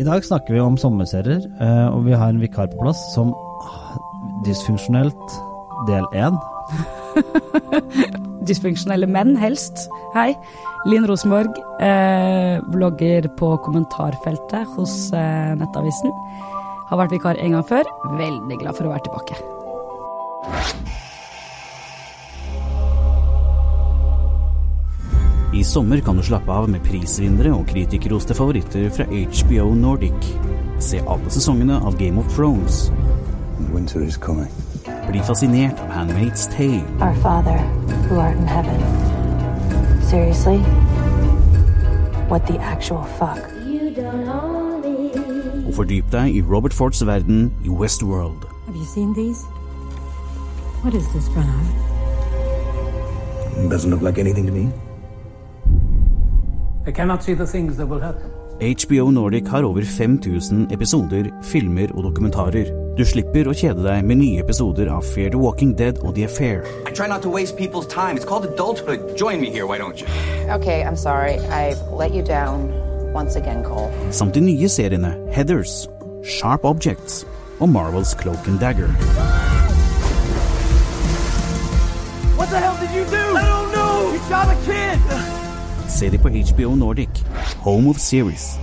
I dag snakker vi om sommerserier, eh, og vi har en vikar på plass som Dysfunksjonelt del én. Dysfunksjonelle menn, helst. Hei. Linn Rosenborg, eh, blogger på kommentarfeltet hos eh, Nettavisen. Har vært vikar en gang før. Veldig glad for å være tilbake. I sommer kan du slappe av med prisvinnere og kritikerroste favoritter fra HBO Nordic. Se alle sesongene av Game of Thrones. Winter is coming. Bli fascinert av Handmaid's Tale. Our Father, who art in heaven. Seriously? What the actual fuck? Og fordyp deg i Robert Fords verden i Westworld. Have you seen these? What is this, Bernard? Doesn't look like anything to me. HBO Nordic har over 5000 episoder, filmer og dokumentarer. Du slipper å kjede deg med nye episoder av Fear the Walking Dead og The Affair. I try not to waste people's time. It's called adulthood. Join me here, why don't you? Okay, I'm sorry. I've let you down once again, Cole. Samt de nye seriene Heathers, Sharp Objects og Marvels Cloak and Dagger. What the hell did you do? I don't know. You shot a kid. Se de på HBO Nordic, Home of Series.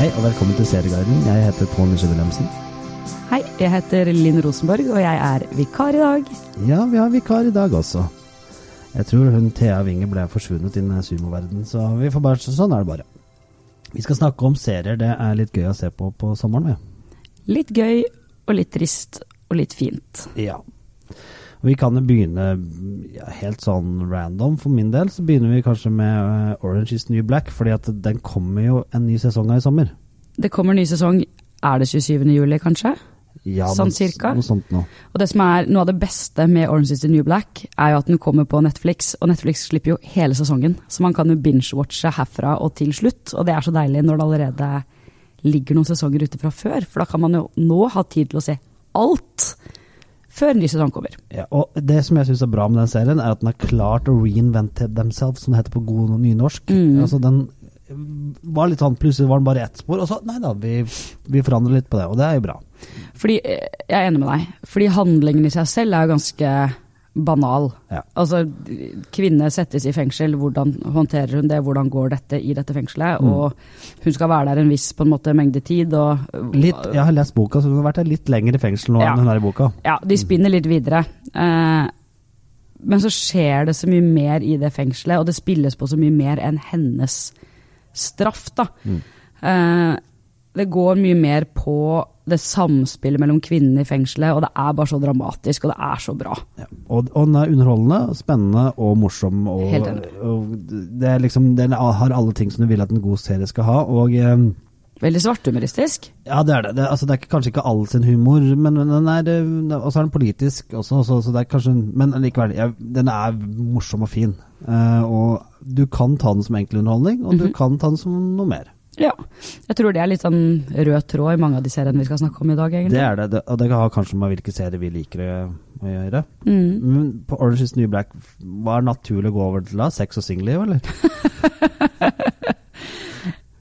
Hei og velkommen til Serieguiden. Jeg heter Pål Nisje Wilhelmsen. Hei, jeg heter Linn Rosenborg, og jeg er vikar i dag. Ja, vi har vikar i dag også. Jeg tror hun Thea Winge ble forsvunnet i den sumoverdenen, så vi får bare, sånn er det bare. Vi skal snakke om serier det er litt gøy å se på på sommeren. Med. Litt gøy og litt trist og litt fint. Ja. Vi kan jo begynne helt sånn random. For min del så begynner vi kanskje med uh, Orange is New Black, fordi at den kommer jo en ny sesong av i sommer. Det kommer ny sesong, er det 27. juli kanskje? Ja, sånn cirka. Noe sånt nå. Og det som er noe av det beste med Orange is the New Black, er jo at den kommer på Netflix, og Netflix slipper jo hele sesongen. Så man kan jo binge-watche herfra og til slutt, og det er så deilig når det allerede ligger noen sesonger ute fra før, for da kan man jo nå ha tid til å se alt før ny sesong kommer. Ja, og det som jeg syns er bra med den serien, er at den har klart å reinvente themselves, som det heter på god nynorsk. Mm. Altså den var litt sånn, Plutselig var den bare ett spor, og så nei da, vi, vi forandrer litt på det, og det er jo bra. Fordi, eh, jeg er enig med deg, fordi handlingen i seg selv er jo ganske banal. Ja. Altså, kvinne settes i fengsel, hvordan håndterer hun det, hvordan går dette i dette fengselet, Mm. og hun skal være der en viss på en måte mengde tid, og Litt, jeg har lest boka, så hun har vært der litt lenger i fengsel nå Ja. enn hun er i boka. Ja, de spinner litt videre. Eh, men så skjer det så mye mer i det fengselet, og det spilles på så mye mer enn hennes straff, da. Eh, det går mye mer på det samspillet mellom kvinnene i fengselet, og det er bare så dramatisk, og det er så bra. Ja. Og, og den er underholdende, spennende og morsom. Og, Helt enig. og det er liksom, den har alle ting som du vil at en god serie skal ha. Og eh, Veldig svarthumoristisk. ja, det er det. Det, altså, det er kanskje ikke all sin humor, men den er, eh, og så er den politisk også. Så, så det er kanskje, men likevel, ja, den er morsom og fin. Eh, og du kan ta den som enkel underholdning, og du kan ta den som noe mer. Ja. Jeg tror det er litt sånn rød tråd i mange av de seriene vi skal snakke om i dag, egentlig. Det er det, det og det har kanskje med hvilke serier vi liker å gjøre. Mm. Men på Orange is New Black, hva det naturlig å gå over til da? Sex og singelliv, eller?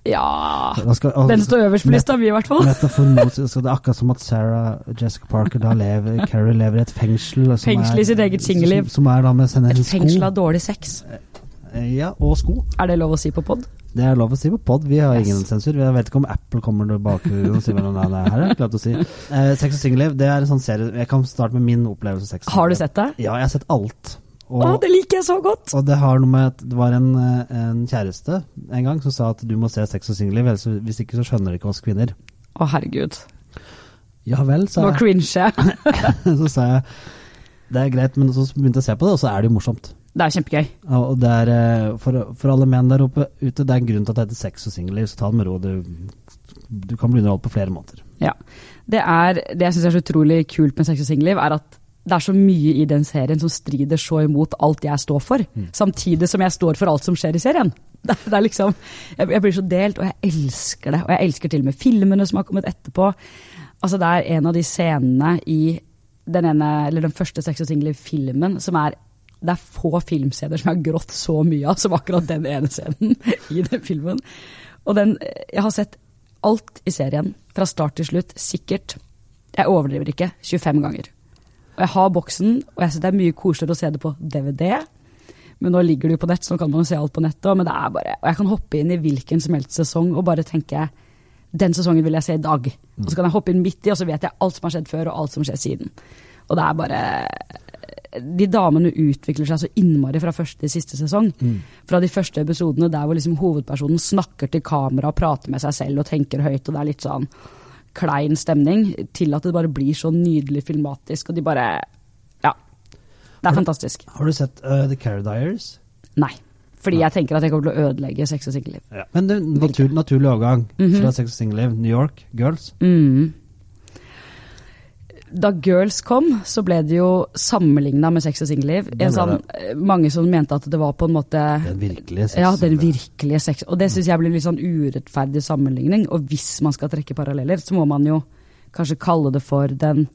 Ja skal- og- Den står øverst på lista mi, i hvert fall. Så det er akkurat som at Sarah Jessica Parker da lever Carrie lever i et fengsel. Fengsel i er- sitt eget singelliv. Er Et fengsel av dårlig sex. Ja, og sko. Er det lov å si på pod? Det er lov å si på pod. Vi har Yes. ingen sensur. Jeg vet ikke om Apple kommer tilbake og sier noe nei, nei, her. er det klart å si. Eh, sex og singelliv, det er en sånn serie Jeg kan starte med min opplevelse av sex. Har du sett det? Ja, jeg har sett alt. Og, Å, det liker jeg så godt! og det har noe med at det var en, eh, en kjæreste en gang som sa at du må se sex og singelliv, hvis ikke så skjønner ikke oss kvinner. Å, herregud. Ja vel, sa Nå cringer jeg. så sa jeg det er greit, men så begynte jeg å se på det, og så er det jo morsomt. Det er kjempegøy. Ja, Og det er, eh, for, for alle menn der oppe ute, det er en grunn til at det heter sex og singelliv, så ta det med ro. Du, du kan bli underholdt på flere måter. Ja. Det, er, det jeg syns er så utrolig kult med Sex og singelliv, er at det er så mye i den serien som strider så imot alt jeg står for, samtidig som jeg står for alt som skjer i serien. Det, det er liksom, jeg, jeg blir så delt, og jeg elsker det. Og jeg elsker til og med filmene som har kommet etterpå. Altså Det er en av de scenene i den, ene, eller den første Sex og singelliv-filmen som er Det er få filmscener som jeg har grått så mye av som akkurat den ene scenen i den filmen. Og den Jeg har sett alt i serien fra start til slutt, sikkert. Jeg overdriver ikke, 25 ganger. Og jeg har boksen, og jeg synes det er mye koseligere å se det på DVD. Men nå ligger det jo på nett, så nå kan man jo se alt på nettet. Men det er bare, og jeg kan hoppe inn i hvilken som helst sesong og bare tenke den sesongen vil jeg se i dag. Og så kan jeg hoppe inn midt i, og så vet jeg alt som har skjedd før, og alt som skjer siden. Og det er bare De damene utvikler seg så innmari fra første til siste sesong. Fra de første episodene der hvor liksom hovedpersonen snakker til kamera og prater med seg selv og tenker høyt, og det er litt sånn klein stemning, til at det bare blir så nydelig filmatisk, og de bare Ja. Det er fantastisk. Har du sett uh, The Caradiers? Nei. Fordi jeg tenker at jeg kommer til å ødelegge sex og singelliv. Ja. Men det, natur, naturlig overgang fra Sex og Single-liv, New York, Girls. Mm. Da Girls kom, så ble det jo sammenligna med sex og singelliv. Sånn, eh, mange som mente at det var på en måte Den virkelige sex. Ja, den virkelige sex. Og det syns jeg blir litt sånn urettferdig sammenligning. Og hvis man skal trekke paralleller, så må man jo kanskje kalle det for den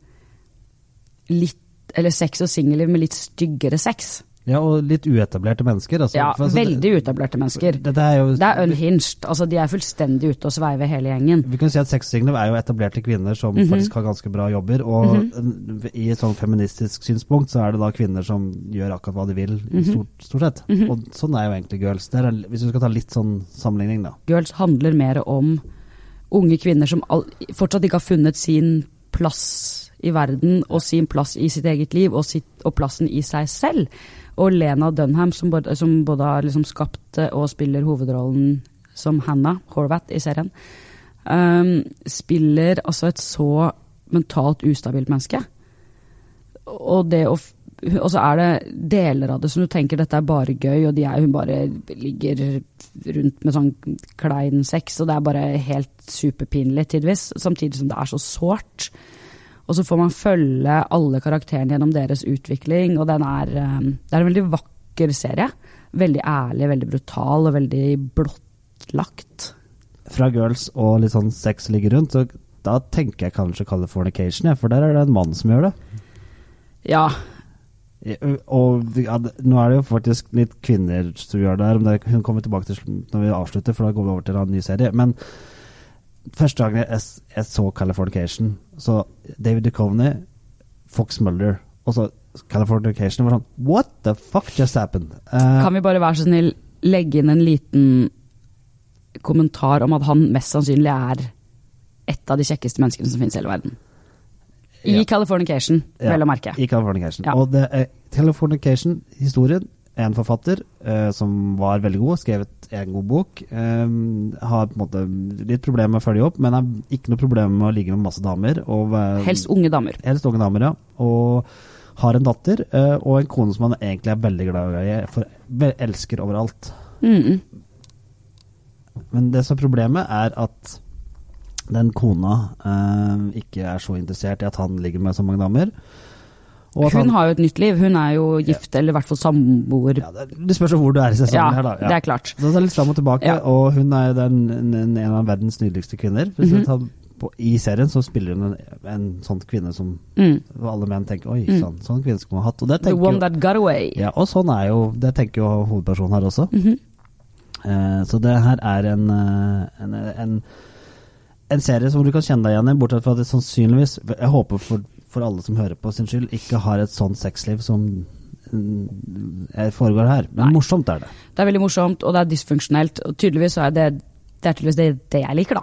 litt Eller sex og singelliv med litt styggere sex. Ja, og litt uetablerte mennesker. Altså, Ja, altså, veldig uetablerte mennesker. Dette er jo Det er unhinged. Altså, de er fullstendig ute og sveiver hele gjengen. Vi kan si at sexsignal er jo etablerte kvinner som Mhm. faktisk har ganske bra jobber. Og eh, i et sånn feministisk synspunkt så er det da kvinner som gjør akkurat hva de vil, i -hmm. stort, stort sett. Og sånn er jo egentlig girls. Det er, hvis du skal ta litt sånn sammenligning, da. Girls handler mer om unge kvinner som all, fortsatt ikke har funnet sin plass i verden og sin plass i sitt eget liv og, sitt, og plassen i seg selv. Og Lena Dunham, som både, som både har liksom skapt og spiller hovedrollen som Hannah Horvath i serien, um, spiller altså et så mentalt ustabilt menneske. Og det å og så er det deler av det som du tenker dette er bare gøy, og er, hun bare ligger rundt med sånn klein sex, og det er bare helt superpinlig tidvis, samtidig som det er så sårt. Og så får man følge alle karakterene gjennom deres utvikling, og den er, eh, det er en veldig vakker serie. Veldig ærlig, veldig brutal og veldig blottlagt. Fra girls og litt sånn sex ligger rundt, så da tenker jeg kanskje Californication, ja, for der er det en mann som gjør det. Ja, Og ja, nå er det jo faktisk litt kvinner som gjør det her. om det- Hun kommer tilbake til slutt når vi avslutter, for da går vi over til en ny serie. Men første gangen jeg, jeg så Californication, så David Duchovny, Fox Mulder og så Californication var sånn What the fuck just happened? Uh, Kan vi bare være så snill legge inn en liten kommentar om at han mest sannsynlig er et av de kjekkeste menneskene som finnes i hele verden? I Ja. Californication, Ja, vel å merke. I Californication. Ja. Og det er Californication-historien. En forfatter uh, som var veldig god, skrevet en god bok. Um, har på en måte litt problemer med å følge opp, men har ikke noe problem med å ligge med masse damer. Og, Helst unge damer. helst unge damer, ja. Og har en datter uh, og en kone som han egentlig er veldig glad i, for elsker overalt. Mm. Men det som er problemet, er at den kona uh, ikke er så interessert i at han ligger med så mange damer. Hun han- har jo et nytt liv. Hun er jo gift, eller i hvert fall samboer. Ja, det, det spørs hvor du er i sesongen Ja, her, da. Ja. det er klart. Så det er litt fram og tilbake, Ja. og hun er den, en, en, av verdens nydeligste kvinner. Hvis mm -hmm. tar på, I serien så spiller hun en, en sånn kvinne som Mm. alle menn tenker Oi Mm. sann, sånn kvinne skulle man hatt. Det The one that got away. ja, og sånn er jo Det tenker jo hovedpersonen her også. Eh, så det her er en, eh, en, en, en serie som du kan kjenne deg igjen i, bortsett fra at det sannsynligvis Jeg håper for, for alle som hører på sin skyld, ikke har et sånt sexliv som mm, er- foregår her. Men Nei. morsomt er det. Det er veldig morsomt, og det er dysfunksjonelt. Og tydeligvis så er det, det er tydeligvis det, det jeg liker, da.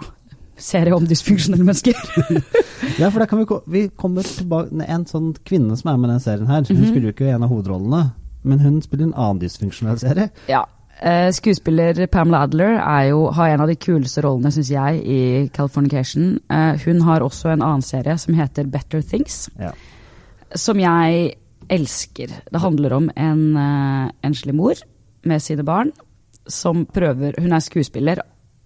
Serie om dysfunksjonelle mennesker. Ja, for da kan vi, vi kommer tilbake En sånn kvinne som er med i den serien her, hun Mhm. spiller jo ikke en av hovedrollene, men hun spiller en annen dysfunksjonell serie. ja. Eh, skuespiller Pamela Adler er jo, har en av de kuleste rollene, syns jeg, i Californication. Eh, hun har også en annen serie som heter Better Things. Ja. som jeg elsker. Det handler om en uh, enslig mor med sine barn som prøver Hun er skuespiller,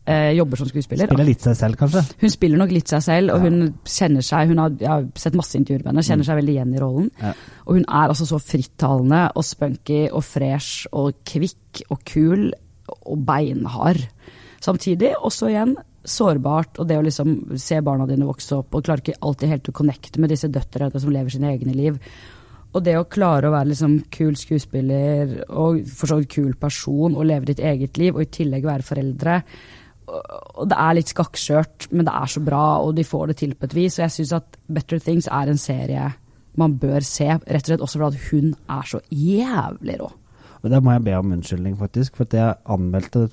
eh, jobber som skuespiller. Spiller litt seg selv, kanskje. Hun spiller nok litt seg selv, og hun kjenner seg Hun har, jeg har sett masse intervjuer med henne, kjenner seg veldig igjen i rollen. Ja. Og hun er altså så frittalende og spunky og fresh og kvikk og kul og beinhard. Samtidig også igjen sårbart, og det å liksom se barna dine vokse opp og klarer ikke alltid helt å connecte med disse døtrene som lever sine egne liv. Og det å klare å være liksom kul skuespiller og for så vidt kul person og leve ditt eget liv, og i tillegg være foreldre. Og det er litt skakkskjørt, men det er så bra, og de får det til på et vis. Og jeg syns at Better Things er en serie man bør se, rett og slett også fordi hun er så jævlig rå. Og der må jeg be om unnskyldning, faktisk, for at jeg anmeldte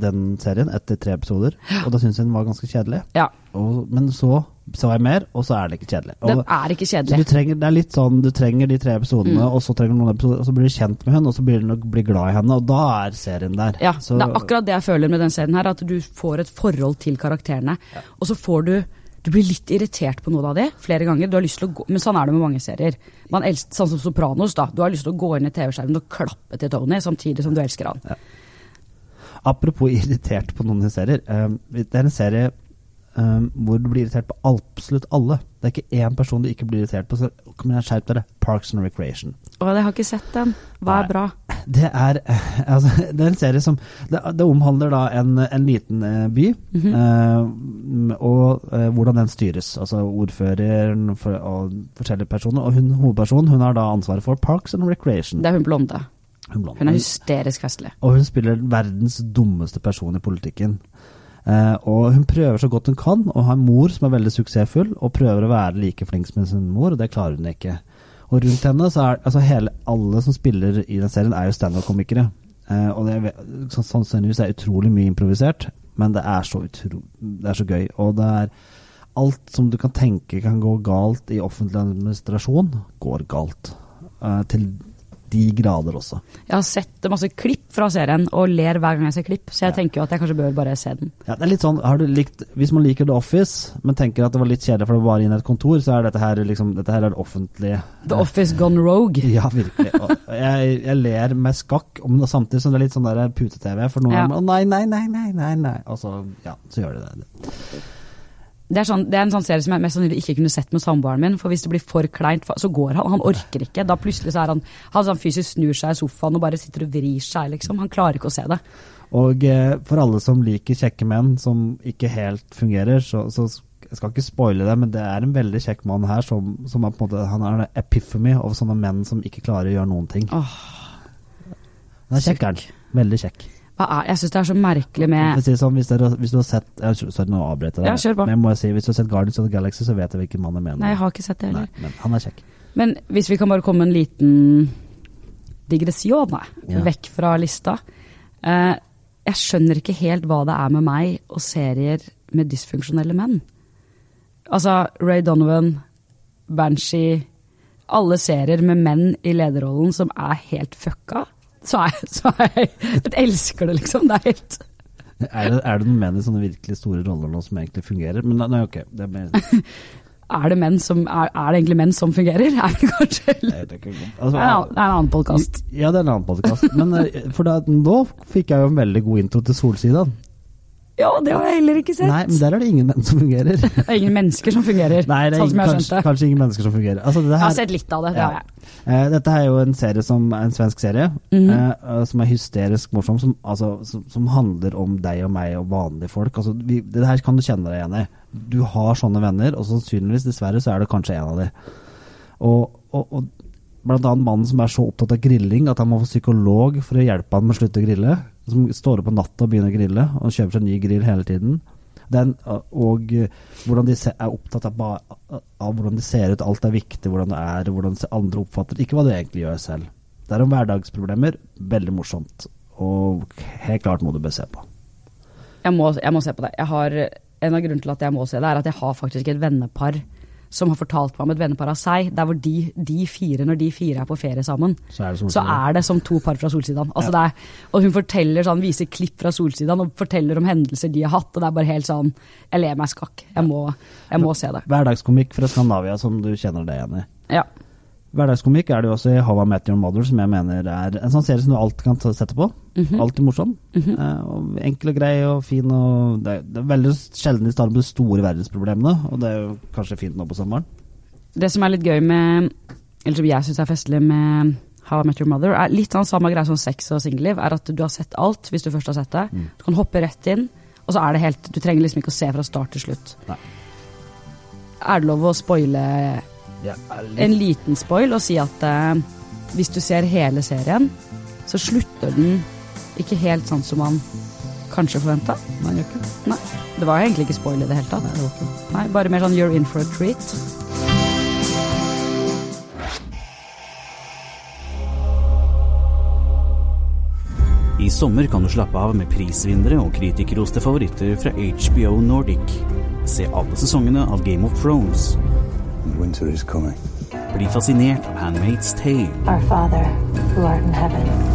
den serien etter tre episoder, og da syntes jeg den var ganske kjedelig. Ja, Og, men så så jeg mer, og så er det ikke kjedelig. Og, det er ikke så du kjedelig. trenger, det er litt sånn, du trenger de tre episodene, Mm. og så trenger du noen episoder, og så blir du kjent med henne, og så blir du nok bli glad i henne, og da er serien der. Ja, så, det er akkurat det jeg føler med den serien her, at du får et forhold til karakterene, og så får du du blir litt irritert på noe av det flere ganger. Du har lyst til å gå, men sånn er det med mange serier. Man elsker, sånn som Sopranos. da, Du har lyst til å gå inn i TV-skjermen og klappe til Tony samtidig som du elsker han. Apropos irritert på noen serier. eh, det er en serie eh, hvor du blir irritert på absolutt alle. Det er ikke én person du ikke blir irritert på. Så kom igjen, skjerp dere. Parks and Recreation. Å, jeg har ikke sett den. Hva er bra? Det er, eh, altså, det er en serie som Det, det omhandler da en, en liten by, by, -hmm. eh, og eh, hvordan den styres. Altså ordføreren for, og forskjellige personer. Og hun, hovedpersonen hun har da ansvaret for Parks and Recreation. Det er hun blonde. Hun. Hun er hysterisk festlig. Og hun spiller verdens dummeste person i politikken. Eh, og hun prøver så godt hun kan, og har en mor som er veldig suksessfull, og prøver å være like flink som sin mor, og det klarer hun ikke. Og rundt henne så er altså hele, alle som spiller i den serien, er jo standup-komikere. Eh, og det så- sannsynligvis er utrolig mye improvisert, men det er så utro, det er så gøy. Og det er alt som du kan tenke kan gå galt i offentlig administrasjon, går galt. Eh, til de grader også. Jeg har sett masse klipp fra serien og ler hver gang jeg ser klipp, så jeg tenker jo at jeg kanskje bør bare se den. Ja, det er litt sånn, har du likt, Hvis man liker The Office, men tenker at det var litt kjedelig for det var bare inn i et kontor, så er dette her liksom, dette her er det offentlige. The Office Gone Rogue. Ja, virkelig. Jeg, jeg ler med skakk, men samtidig som det er litt sånn der pute-TV. For noen Ja. ganger, å nei, nei, nei, nei, nei, nei. Og så, ja, så gjør de det. Det er, sånn, det er en sånn serie som jeg mest sannsynlig ikke kunne sett med samboeren min, for hvis det blir for kleint, så går han. Han orker ikke. Da plutselig så er han Han sånn fysisk snur seg i sofaen og bare sitter og vrir seg, liksom. Han klarer ikke å se det. Og eh, for alle som liker kjekke menn som ikke helt fungerer, så, så jeg skal ikke spoile det, men det er en veldig kjekk mann her som, som er på en måte Han er en epiphany av sånne menn som ikke klarer å gjøre noen ting. Åh, Han er kjekk. Veldig kjekk. Er, jeg syns det er så merkelig med si sånn, hvis, dere, hvis du har sett ja, Sorry, nå avbryter jeg. Ja, kjør på. Men jeg må si, hvis du har sett Guardians of the Galaxy, så vet jeg hvilken mann jeg mener. Nei, jeg har ikke sett det heller. Nei, men han er kjekk. Men hvis vi kan bare komme en liten digresjon, Ja. vekk fra lista. Uh, jeg skjønner ikke helt hva det er med meg og serier med dysfunksjonelle menn. Altså Ray Donovan, Banshee Alle serier med menn i lederrollen som er helt fucka. Så er, så er jeg Jeg elsker det, liksom. Det er helt Er det, er det noen menn i sånne virkelig store roller nå som egentlig fungerer? Men nei, ok. Det er mer, Er det menn som Er, er det egentlig menn som fungerer? Er det kanskje ikke. Det Altså, er en annen- det er en annen podkast. Ja, det er en annen podkast. Men eh, for da, nå fikk jeg jo en veldig god intro til Solsida. Ja, det har jeg heller ikke sett. Nei, men der er det ingen menn som fungerer. Det er ingen mennesker som fungerer, Nei, det er sånn som kanskje, kanskje ingen mennesker som fungerer. Altså, det Jeg har sett litt av det. det Ja. har jeg. Uh, dette er jo en serie som en svensk serie, mm -hmm. uh, som er hysterisk morsom, som, altså, som, som handler om deg og meg og vanlige folk. Altså, vi, det her kan du kjenne deg igjen i. Du har sånne venner, og sannsynligvis, dessverre, så er du kanskje en av dem. Og, og, og blant annet mannen som er så opptatt av grilling at han må få psykolog for å hjelpe han med å slutte å grille. Som står opp på natta og begynner å grille, og kjøper seg ny grill hele tiden. Den, og hvordan de er opptatt av, av hvordan de ser ut, alt er viktig, hvordan det er, hvordan andre oppfatter Ikke hva du egentlig gjør selv. Det er om hverdagsproblemer. Veldig morsomt. Og helt klart må du bør se på. Jeg må, jeg må se på det. Har, en av grunnene til at jeg må se det, er at jeg har faktisk et vennepar som har fortalt meg om et vennepar av seg, der hvor de, de fire, når de fire er på ferie sammen, Så er det så er det som to par fra Solsidan. Altså Ja. er, og hun forteller sånn, viser klipp fra Solsidan og forteller om hendelser de har hatt, og det er bare helt sånn Jeg ler meg skakk. Jeg må, jeg må se det. Hverdagskomikk fra Skandinavia som du kjenner deg igjen i. Ja. Hverdagskomikk er det jo også i How I Met Your Mother, som jeg mener er en sånn serie som du alltid kan sette på. Mhm. Alltid morsom. eh, og enkel og grei og fin. Og det, er, det er veldig sjelden de starter med de store verdensproblemene, og det er jo kanskje fint nå på sommeren. Det som er litt gøy med Eller som jeg syns er festlig med How I Met Your Mother, er litt sånn samme greie som sex og singelliv, er at du har sett alt hvis du først har sett det. Mm. Du kan hoppe rett inn, og så er det helt Du trenger liksom ikke å se fra start til slutt. Nei. Er det lov å spoile Ja, litt. en liten spoil og si at eh, hvis du ser hele serien, så slutter den ikke helt sånn som man kanskje forventa. Nei, ikke. Nei. Det var egentlig ikke spoil i det hele tatt. Nei, det var ikke. Nei, bare mer sånn you're in for a treat. I sommer kan du slappe av med prisvinnere og kritikerroste favoritter fra HBO Nordic. Se alle sesongene av Game of Thrones. Winter is. Bli fascinert av Handmaid's Tale. Our Father, who art in heaven.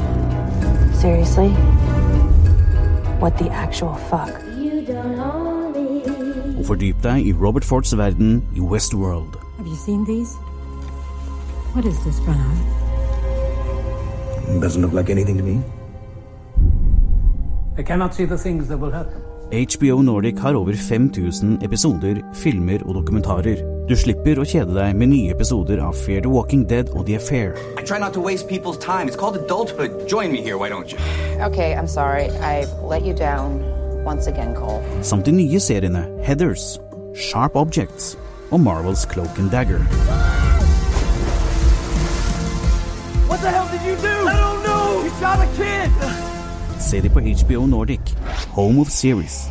Seriously? What the actual fuck? Og fordyp deg i Robert Fords verden i Westworld. Have you seen these? What is this, Bernard? Doesn't look like anything to me. I cannot see the things that will happen. HBO Nordic har over 5000 episoder, filmer og dokumentarer. Du slipper å kjede deg med nye episoder av Fear the Walking Dead og The Affair. I try not to waste people's time. It's called adulthood. Join me here, why don't you? Okay, I'm sorry. I've let you down once again, Cole. Samt de nye seriene Heathers, Sharp Objects og Marvels Cloak and Dagger. What the hell did you do? I don't know. You shot a kid. Se de på HBO Nordic, Home of Series.